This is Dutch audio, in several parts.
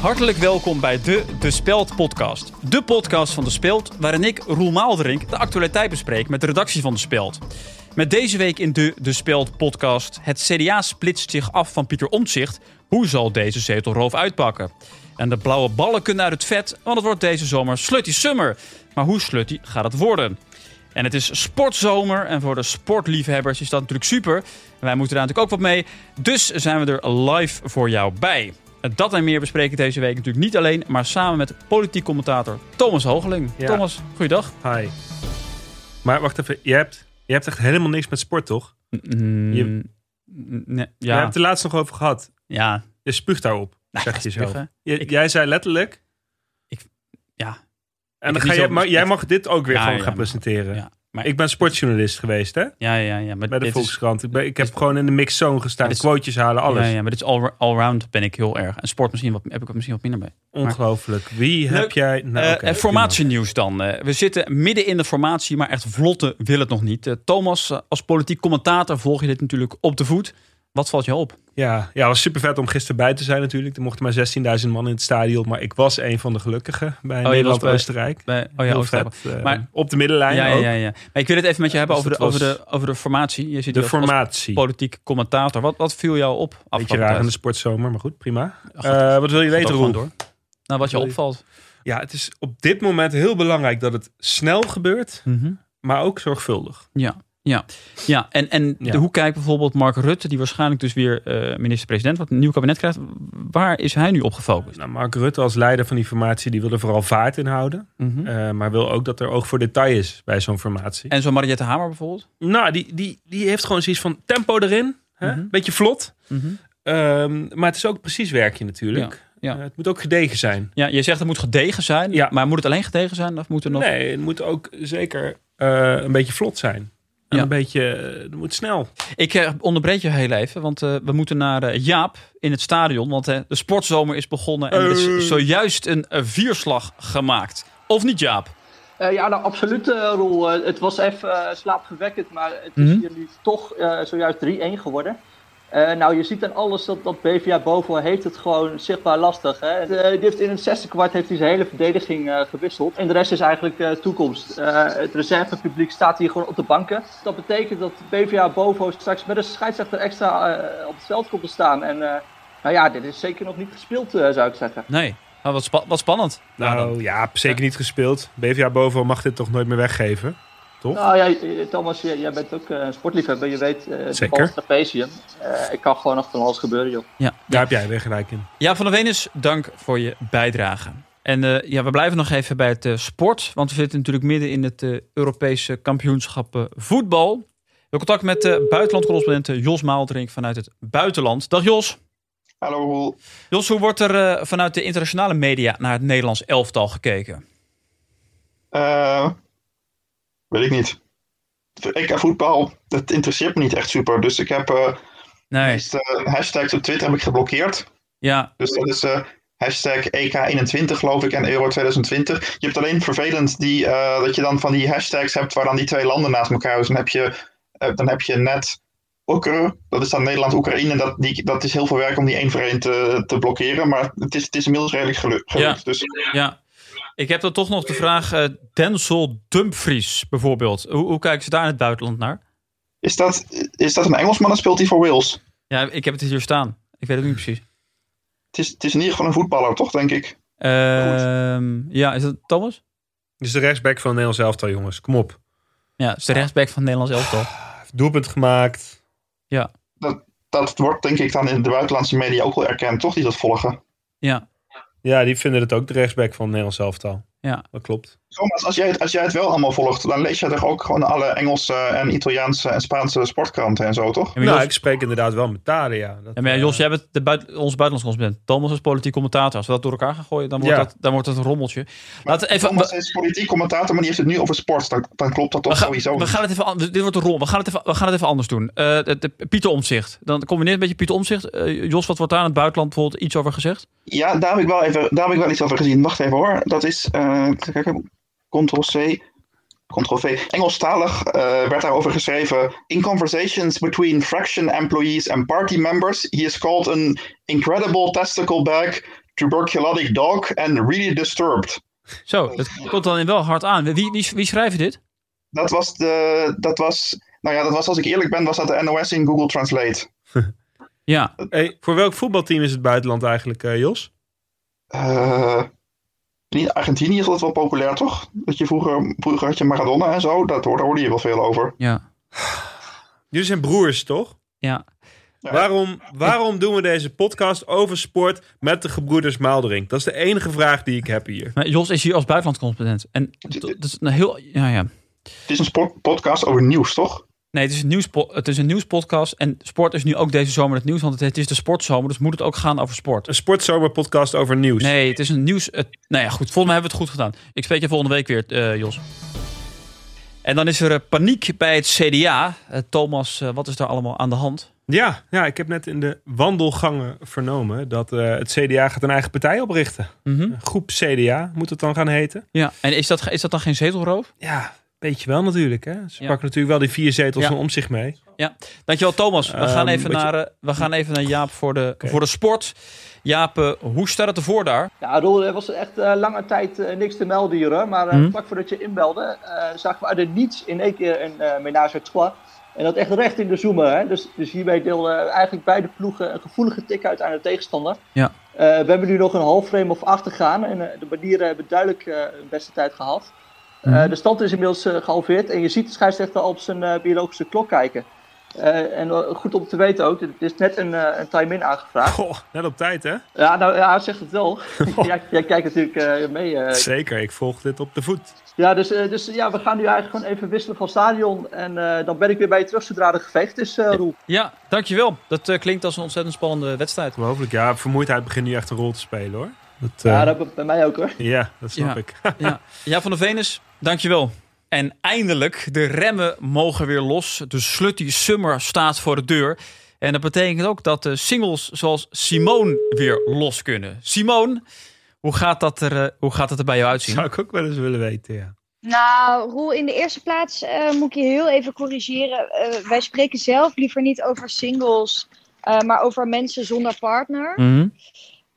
Hartelijk welkom bij de De Speld podcast. De podcast van De Speld, waarin ik, Roel Maalderink, de actualiteit bespreek met de redactie van De Speld. Met deze week in de De Speld podcast. Het CDA splitst zich af van Pieter Omtzigt. Hoe zal deze zetelroof uitpakken? En de blauwe ballen kunnen uit het vet, want het wordt deze zomer Slutty Summer. Maar hoe slutty gaat het worden? En het is sportzomer en voor de sportliefhebbers is dat natuurlijk super. Wij moeten daar natuurlijk ook wat mee. Dus zijn we er live voor jou bij. Dat en meer bespreek ik deze week natuurlijk niet alleen, maar samen met politiek commentator Thomas Hogeling. Ja. Thomas, goeiedag. Hi. Maar wacht even, je hebt, je hebt echt helemaal niks met sport, toch? Mm, Je- nee, Je ja, hebt het er laatst nog over gehad. ja, Je spuugt daarop, Nou, zeg ja, je. Je- Ik- jij zei letterlijk... ja. En dan ga je, maar jij mag dit ook weer Ja, gewoon gaan presenteren. ja. Maar Ik ben sportjournalist geweest, hè? ja, ja, ja, maar Bij de is, Volkskrant. Ik, ben, ik heb gewoon in de mix zone gestaan. is- Quotejes halen, alles. ja, ja, maar dit is all, allround ben ik heel erg. En sport misschien wat, heb ik misschien wat minder bij. Ongelooflijk. Wie Leuk. heb jij... Nou, Eh, oké, eh, formatienieuws dan. Eh, we zitten midden in de formatie, maar echt vlotte wil het nog niet. Eh, Thomas, eh, als politiek commentator volg je dit natuurlijk op de voet. Wat valt je op? Ja, ja, het was super vet om gisteren bij te zijn natuurlijk. Er mochten maar 16.000 man in het stadion. Maar ik was een van de gelukkigen bij Oh, was Nederland-Oostenrijk. Oh ja, Oostenrijk. vet. eh, Maar- op de middenlijn Ja, ja, ook. ja, ja. Maar ik wil het even met je hebben Dus over de, over, de, over de formatie. Je zit De formatie. politiek commentator. Wat, wat viel jou op? Beetje raar in de sportzomer, maar goed, prima. Gaat- Eh, wat wil je weten, Roel? door. Nou, wat je opvalt. Ja, het is op dit moment heel belangrijk dat het snel gebeurt, maar ook zorgvuldig. Ja, ja, ja. En, en Ja. de- hoe kijkt bijvoorbeeld Mark Rutte, die waarschijnlijk dus weer eh, minister-president, wat een nieuw kabinet krijgt. Waar is hij nu op gefocust? Nou, Mark Rutte als leider van die formatie, die wil er vooral vaart in houden. Mhm. eh, maar wil ook dat er oog voor detail is bij zo'n formatie. En zo Mariette Hamer bijvoorbeeld? Nou, die, die, die heeft gewoon zoiets van tempo erin. Hè? Mhm. Beetje vlot. Mhm. Ehm, maar het is ook precies werkje natuurlijk. Ja, ja. Eh, het moet ook gedegen zijn. Ja, je zegt het moet gedegen zijn. Ja. Maar moet het alleen gedegen zijn? Of moet er nog... Nee, het moet ook zeker een beetje vlot zijn. En Ja. een beetje, eh, het moet snel. Ik eh, onderbreek je heel even, want eh, we moeten naar Jaap in het stadion. Want de sportzomer is begonnen en er is zojuist een vierslag gemaakt. Of niet, Jaap? Eh, ja, nou absoluut, Roel. Het was even slaapgewekkend, maar het is Mhm. hier nu toch zojuist 3-1 geworden. Eh, nou, je ziet aan alles dat, dat BVA boven heeft het gewoon zichtbaar lastig. Hè? Eh, die heeft in het zesde kwart heeft hij zijn hele verdediging eh, gewisseld. En de rest is eigenlijk eh, toekomst. Eh, het reservepubliek staat hier gewoon op de banken. Dat betekent dat BVA boven straks met een scheidsrechter extra eh, op het veld komt te staan. En eh, nou ja, dit is zeker nog niet gespeeld, eh, zou ik zeggen. Nee. Oh, wat, spa- wat spannend. Nou, dan- ja, zeker niet gespeeld. BVA boven mag dit toch nooit meer weggeven? Toch? Nou ja, eh, Thomas, jij jij bent ook eh, een sportliefhebber. Je weet, eh Zeker. de. Eh, ik kan gewoon nog van alles gebeuren, joh. Ja. Daar heb jij weer gelijk in. Ja, van der Venus, dank voor je bijdrage. En eh, ja, we blijven nog even bij het sport. Want we zitten natuurlijk midden in het eh, Europese kampioenschap voetbal. We hebben contact met de buitenlandcorrespondent Jos Maaldrink vanuit het buitenland. Dag Jos. Hallo. Jos, hoe wordt er vanuit de internationale media naar het Nederlands elftal gekeken? Eh, weet ik niet. Ik voetbal, dat interesseert me niet echt super. Dus ik heb eh Nee, meeste hashtags op Twitter heb ik geblokkeerd. ja, Dus dat is eh, hashtag EK21 geloof ik en Euro 2020. Je hebt alleen vervelend die, eh, dat je dan van die hashtags hebt waar dan die twee landen naast elkaar. Dan heb je, eh, dan heb je net Oekraïne, dat is dan Nederland-Oekraïne. Dat, die, dat is heel veel werk om die één voor één te, te blokkeren. Maar het is, het is inmiddels redelijk gelu- gelukt. Ja. Dus ja. Ik heb dan toch nog de vraag, eh Denzel Dumfries bijvoorbeeld. Hoe, hoe kijken ze daar in het buitenland naar? is dat, is dat een Engelsman of speelt hij voor Wales? Ja, ik heb het hier staan. Ik weet het niet precies. Het is, het is in ieder geval een voetballer, toch, denk ik? Ehm, ja, is dat Thomas? Dus de rechtsback van het Nederlands elftal, jongens. Kom op. Ja, is de rechtsback van het Nederlands elftal. Doelpunt gemaakt. Dat wordt, denk ik, dan in de buitenlandse media ook wel erkend, toch? Die dat volgen. Ja, Ja, die vinden het ook de rechtsback van Nederlands elftal. Ja. Dat klopt. Thomas, als jij, het, als jij het wel allemaal volgt, dan lees je toch ook gewoon alle Engelse en Italiaanse en Spaanse sportkranten en zo, toch? Ja, nou, Jos, ik spreek inderdaad wel met talen, ja. Maar eh, Jos, jij bent de buiten, onze buitenlandscorrespondent. Thomas is politiek commentator. Als we dat door elkaar gaan gooien, dan wordt, Ja. dat, dan wordt het een rommeltje. We even... Thomas is politiek commentator, maar die heeft het nu over sport. Dan, dan klopt dat toch We gaan, sowieso we gaan het even, dit wordt een rol. We gaan het even, we gaan het even anders doen. Eh, de, de- Pieter Omtzigt. Dan combineert een beetje Pieter Omtzigt. Eh, Jos, wat wordt daar in het buitenland bijvoorbeeld iets over gezegd? Ja, daar heb, ik wel even, daar heb ik wel iets over gezien. Wacht even hoor. Dat is, eh even kijken, Ctrl-C, Ctrl-V. Engelstalig eh, werd daarover geschreven. In conversations between fraction employees and party members, he is called an incredible testicle bag, tuberculotic dog and really disturbed. Zo, dat komt dan wel hard aan. Wie, wie, wie schrijft dit? Dat was de, dat was, nou ja, dat was als ik eerlijk ben, was dat de NOS in Google Translate. Ja, Hey, voor welk voetbalteam is het buitenland eigenlijk, eh, Jos? Eh, in Argentinië is dat wel populair, toch? Dat je vroeger, vroeger had je Maradona en zo, dat hoorde, hoorde je wel veel over. ja, Jullie zijn broers, toch? ja. Ja. Waarom, waarom doen we deze podcast over sport met de gebroeders Maalderink? Dat is de enige vraag die ik heb hier. Maar Jos is hier als buitenlandcorrespondent. En dat dat is een heel... Ja, ja. Het is een sport- podcast over nieuws, toch? Nee, het is, een nieuwspo- het is een nieuwspodcast. En sport is nu ook deze zomer het nieuws. Want het, is de sportzomer, dus moet het ook gaan over sport. Een sportzomerpodcast over nieuws. Nee, het is een nieuws... Het, nou ja, goed. Volgens mij hebben we het goed gedaan. Ik spreek je volgende week weer, eh, Jos. En dan is er eh, paniek bij het CDA. Eh, Thomas, wat is daar allemaal aan de hand? Ja, ja, ik heb net in de wandelgangen vernomen dat het CDA gaat een eigen partij oprichten. Mhm. Groep CDA moet het dan gaan heten. Ja, en is dat, is dat dan geen zetelroof? Ja, weet je wel natuurlijk. Hè? Ze Ja. pakken natuurlijk wel die vier zetels Ja. van om zich mee. Dankjewel Thomas. We, Ehm, gaan, even je- naar, eh, we gaan even naar Jaap voor de, voor de sport. Jaap, eh, hoe staat het ervoor daar? Ja, Roel, er was echt eh, lange tijd eh, niks te melden hier hoor. Maar eh, Mhm. vlak voordat je inbelde, eh, zagen we uit het niets in één keer een eh menage à trois. En dat echt recht in de zoomer. Hè? Dus, dus hierbij deelden eigenlijk beide ploegen een gevoelige tik uit aan de tegenstander. Ja. Eh, we hebben nu nog een half frame of achter gaan. En de banieren hebben duidelijk eh hun beste tijd gehad. Eh, Mhm. de stand is inmiddels eh, gehalveerd. En je ziet de scheidsrechter al op zijn eh, biologische klok kijken. Eh, en eh, goed om te weten ook, er is net een, eh, een time-in aangevraagd. Goh, net op tijd hè? Ja, nou ja, hij zegt het wel. jij, jij kijkt natuurlijk eh, mee. eh. Zeker, ik volg dit op de voet. Ja, dus, eh, dus ja, we gaan nu eigenlijk gewoon even wisselen van stadion. En eh, dan ben ik weer bij je terug zodra er gevecht is, eh Roel. Ja, dankjewel. Dat eh, klinkt als een ontzettend spannende wedstrijd. Ongelooflijk. Ja, vermoeidheid begint nu echt een rol te spelen hoor. Dat, eh, Ja, ja, dat bij mij ook hoor. dat snap Ja. ik. Ja, ja van de Venus, dankjewel. En eindelijk, de remmen mogen weer los. De slutty summer staat voor de deur. En dat betekent ook dat de singles zoals Simone weer los kunnen. Simone, hoe gaat dat er, eh, hoe gaat dat er bij jou uitzien? Zou ik ook wel eens willen weten, ja. Nou, Roel, in de eerste plaats eh, moet ik je heel even corrigeren. Eh, wij spreken zelf liever niet over singles, eh, maar over mensen zonder partner. Mhm.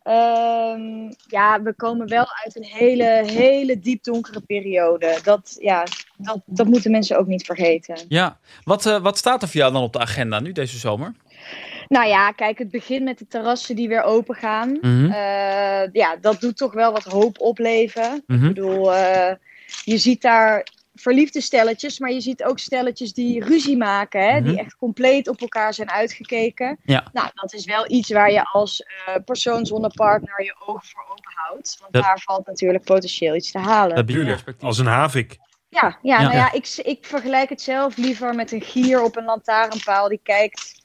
Ehm, ja, we komen wel uit een hele, hele diep donkere periode. Dat, ja, dat, dat moeten mensen ook niet vergeten. Ja, wat, eh, wat staat er voor jou dan op de agenda nu deze zomer? Nou ja, kijk, het begint met de terrassen die weer open gaan. Mhm. Eh, ja, dat doet toch wel wat hoop opleveren. Mhm. Ik bedoel, eh, je ziet daar verliefde stelletjes, maar je ziet ook stelletjes die ruzie maken, hè, Mhm. die echt compleet op elkaar zijn uitgekeken. Ja. Nou, dat is wel iets waar je als eh, persoon zonder partner je ogen voor open houdt. Want Dat- daar valt natuurlijk potentieel iets te halen. Dat perspectief. als een havik. Ja, ja, Ja. nou ja, ik, ik vergelijk het zelf liever met een gier op een lantaarnpaal die kijkt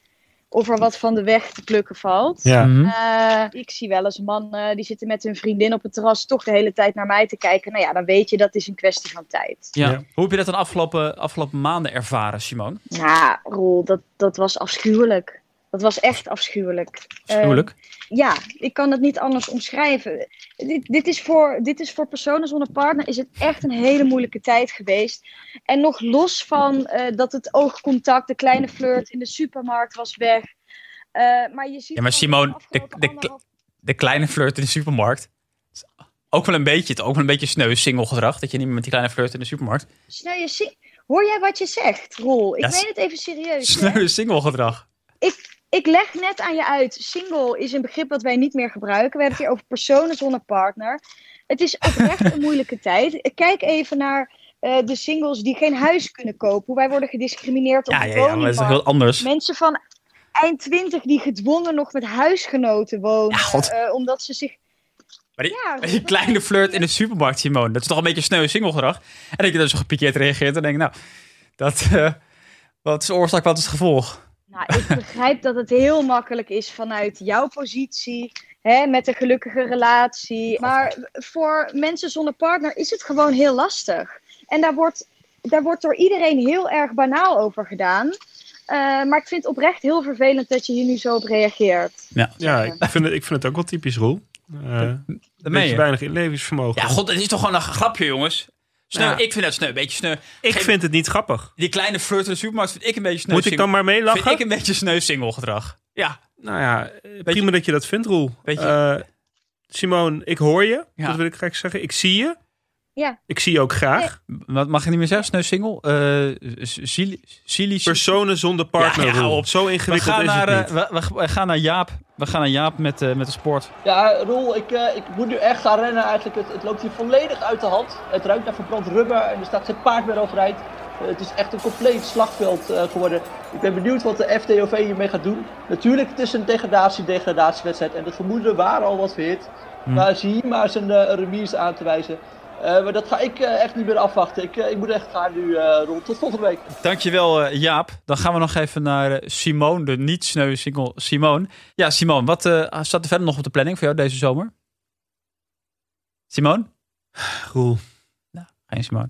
of er wat van de weg te plukken valt. Ja. Mhm. Eh, ik zie wel eens mannen die zitten met hun vriendin op het terras toch de hele tijd naar mij te kijken. Nou ja, dan weet je dat is een kwestie van tijd. Ja. Ja. Hoe heb je dat dan afgelopen, afgelopen maanden ervaren, Simone? Nou, Roel, dat, dat was afschuwelijk. Dat was echt afschuwelijk. Schuwelijk. Eh, ja, ik kan het niet anders omschrijven. Dit, dit, is voor, dit is voor personen zonder partner is het echt een hele moeilijke tijd geweest. En nog los van eh, dat het oogcontact, de kleine flirt in de supermarkt was weg. Eh, maar je ziet Ja, maar Simone, de de- de- anderhalf- De kleine flirt in de supermarkt. Ook wel een beetje, het ook wel een beetje sneu single gedrag. Dat je niet meer met die kleine flirt in de supermarkt. Sneu je Hoor jij wat je zegt, Roel? Ik Ja, meen het even serieus. Sneu single gedrag. Ik leg net aan je uit, single is een begrip dat wij niet meer gebruiken. We hebben het hier over personen zonder partner. Het is oprecht een moeilijke tijd. Kijk even naar eh, de singles die geen huis kunnen kopen. Hoe wij worden gediscrimineerd op Ja, de ja, ja, maar dat is heel anders. Mensen van eind twintig die gedwongen nog met huisgenoten wonen. Ja, god. eh, omdat ze zich... Maar die, Ja, die kleine flirt in de supermarkt, Simone. Dat is toch een beetje sneu single gedrag. En dat je dan zo gepikeerd reageert. En denk ik, nou, dat, eh, wat is de oorzaak, wat is het gevolg? Nou, ik begrijp dat het heel makkelijk is vanuit jouw positie, hè, met een gelukkige relatie. Maar voor mensen zonder partner is het gewoon heel lastig. En daar wordt, daar wordt door iedereen heel erg banaal over gedaan. Eh, maar ik vind het oprecht heel vervelend dat je hier nu zo op reageert. Ja, ik vind, het, ik vind het ook wel typisch, Roel. Eh Dat meen beetje je. weinig inlevingsvermogen. Ja, god, het is toch gewoon een grapje, jongens. Sneu, Ja. ik vind het sneu, een beetje sneu. ik Geen- vind het niet grappig. Die kleine flirt in de supermarkt vind ik een beetje sneu. Moet ik single- dan maar meelachen? Vind ik een beetje sneu single gedrag. Ja, Nou ja, prima dat je dat vindt, Roel. Weet je- Eh, Simone, ik hoor je. Ja. Dat wil ik graag zeggen. Ik zie je. Ja. Ik zie je ook graag. Wat mag je niet meer zeggen? Sneu single? Eh Sili- Personen zonder partner. Ja, op. Zo we ingewikkeld gaan, is naar, het eh, niet. we, we- we gaan naar Jaap. We gaan naar Jaap met, eh, met de sport. Ja, Roel, ik, eh, ik moet nu echt gaan rennen eigenlijk. Het, het loopt hier volledig uit de hand. Het ruikt naar verbrand rubber en er staat geen paard meer overeind. Eh, het is echt een compleet slagveld eh, geworden. Ik ben benieuwd wat de FDOV hiermee gaat doen. Natuurlijk, het is een degradatie-degradatiewedstrijd en de gemoederen waren al wat verhit. Maar zie hier maar eens eh, een remise aan te wijzen. Eh, maar dat ga ik eh, echt niet meer afwachten. Ik, eh, ik moet echt gaan nu, eh Roel. Tot volgende week. Dankjewel eh, Jaap. Dan gaan we nog even naar Simone, de niet sneu single Simone. Ja, Simone, wat eh, staat er verder nog op de planning voor jou deze zomer? Simone? Roel. Geen Simone.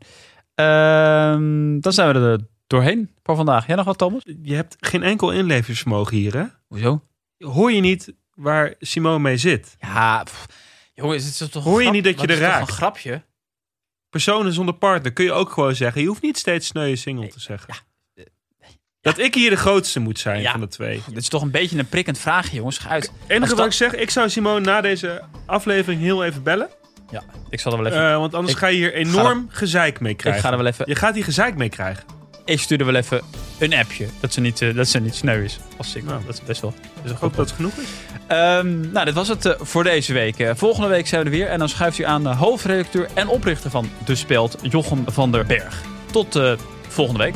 Ehm, dan zijn we er doorheen voor vandaag. Jij nog wat, Thomas? Je hebt geen enkel inlevingsvermogen hier, hè? Hoezo? Hoor je niet waar Simone mee zit? Ja, pff, jongens, het is toch een Hoor je grap- niet dat je er is toch raakt? een grapje? Personen zonder partner kun je ook gewoon zeggen. Je hoeft niet steeds sneu single te zeggen. Dat ik hier de grootste moet zijn Ja. van de twee. Dit is toch een beetje een prikkend vraagje, jongens. Ga uit. Het enige wat ik zeg, ik zou Simone na deze aflevering heel even bellen. Ja, ik zal er wel even... Eh, want anders Ik ga je hier enorm gezeik mee ik krijgen. ga er wel even... Je gaat hier gezeik mee krijgen. Ik stuur er wel even een appje. Dat ze niet, eh, dat ze niet sneu is als single. Nou. dat is best wel... wel Ik hoop dat het genoeg is. Ehm, nou, dit was het eh, voor deze week. Eh, volgende week zijn we er weer. En dan schuift u aan de hoofdredacteur en oprichter van De Speld, Jochem van der Berg. Tot eh, volgende week.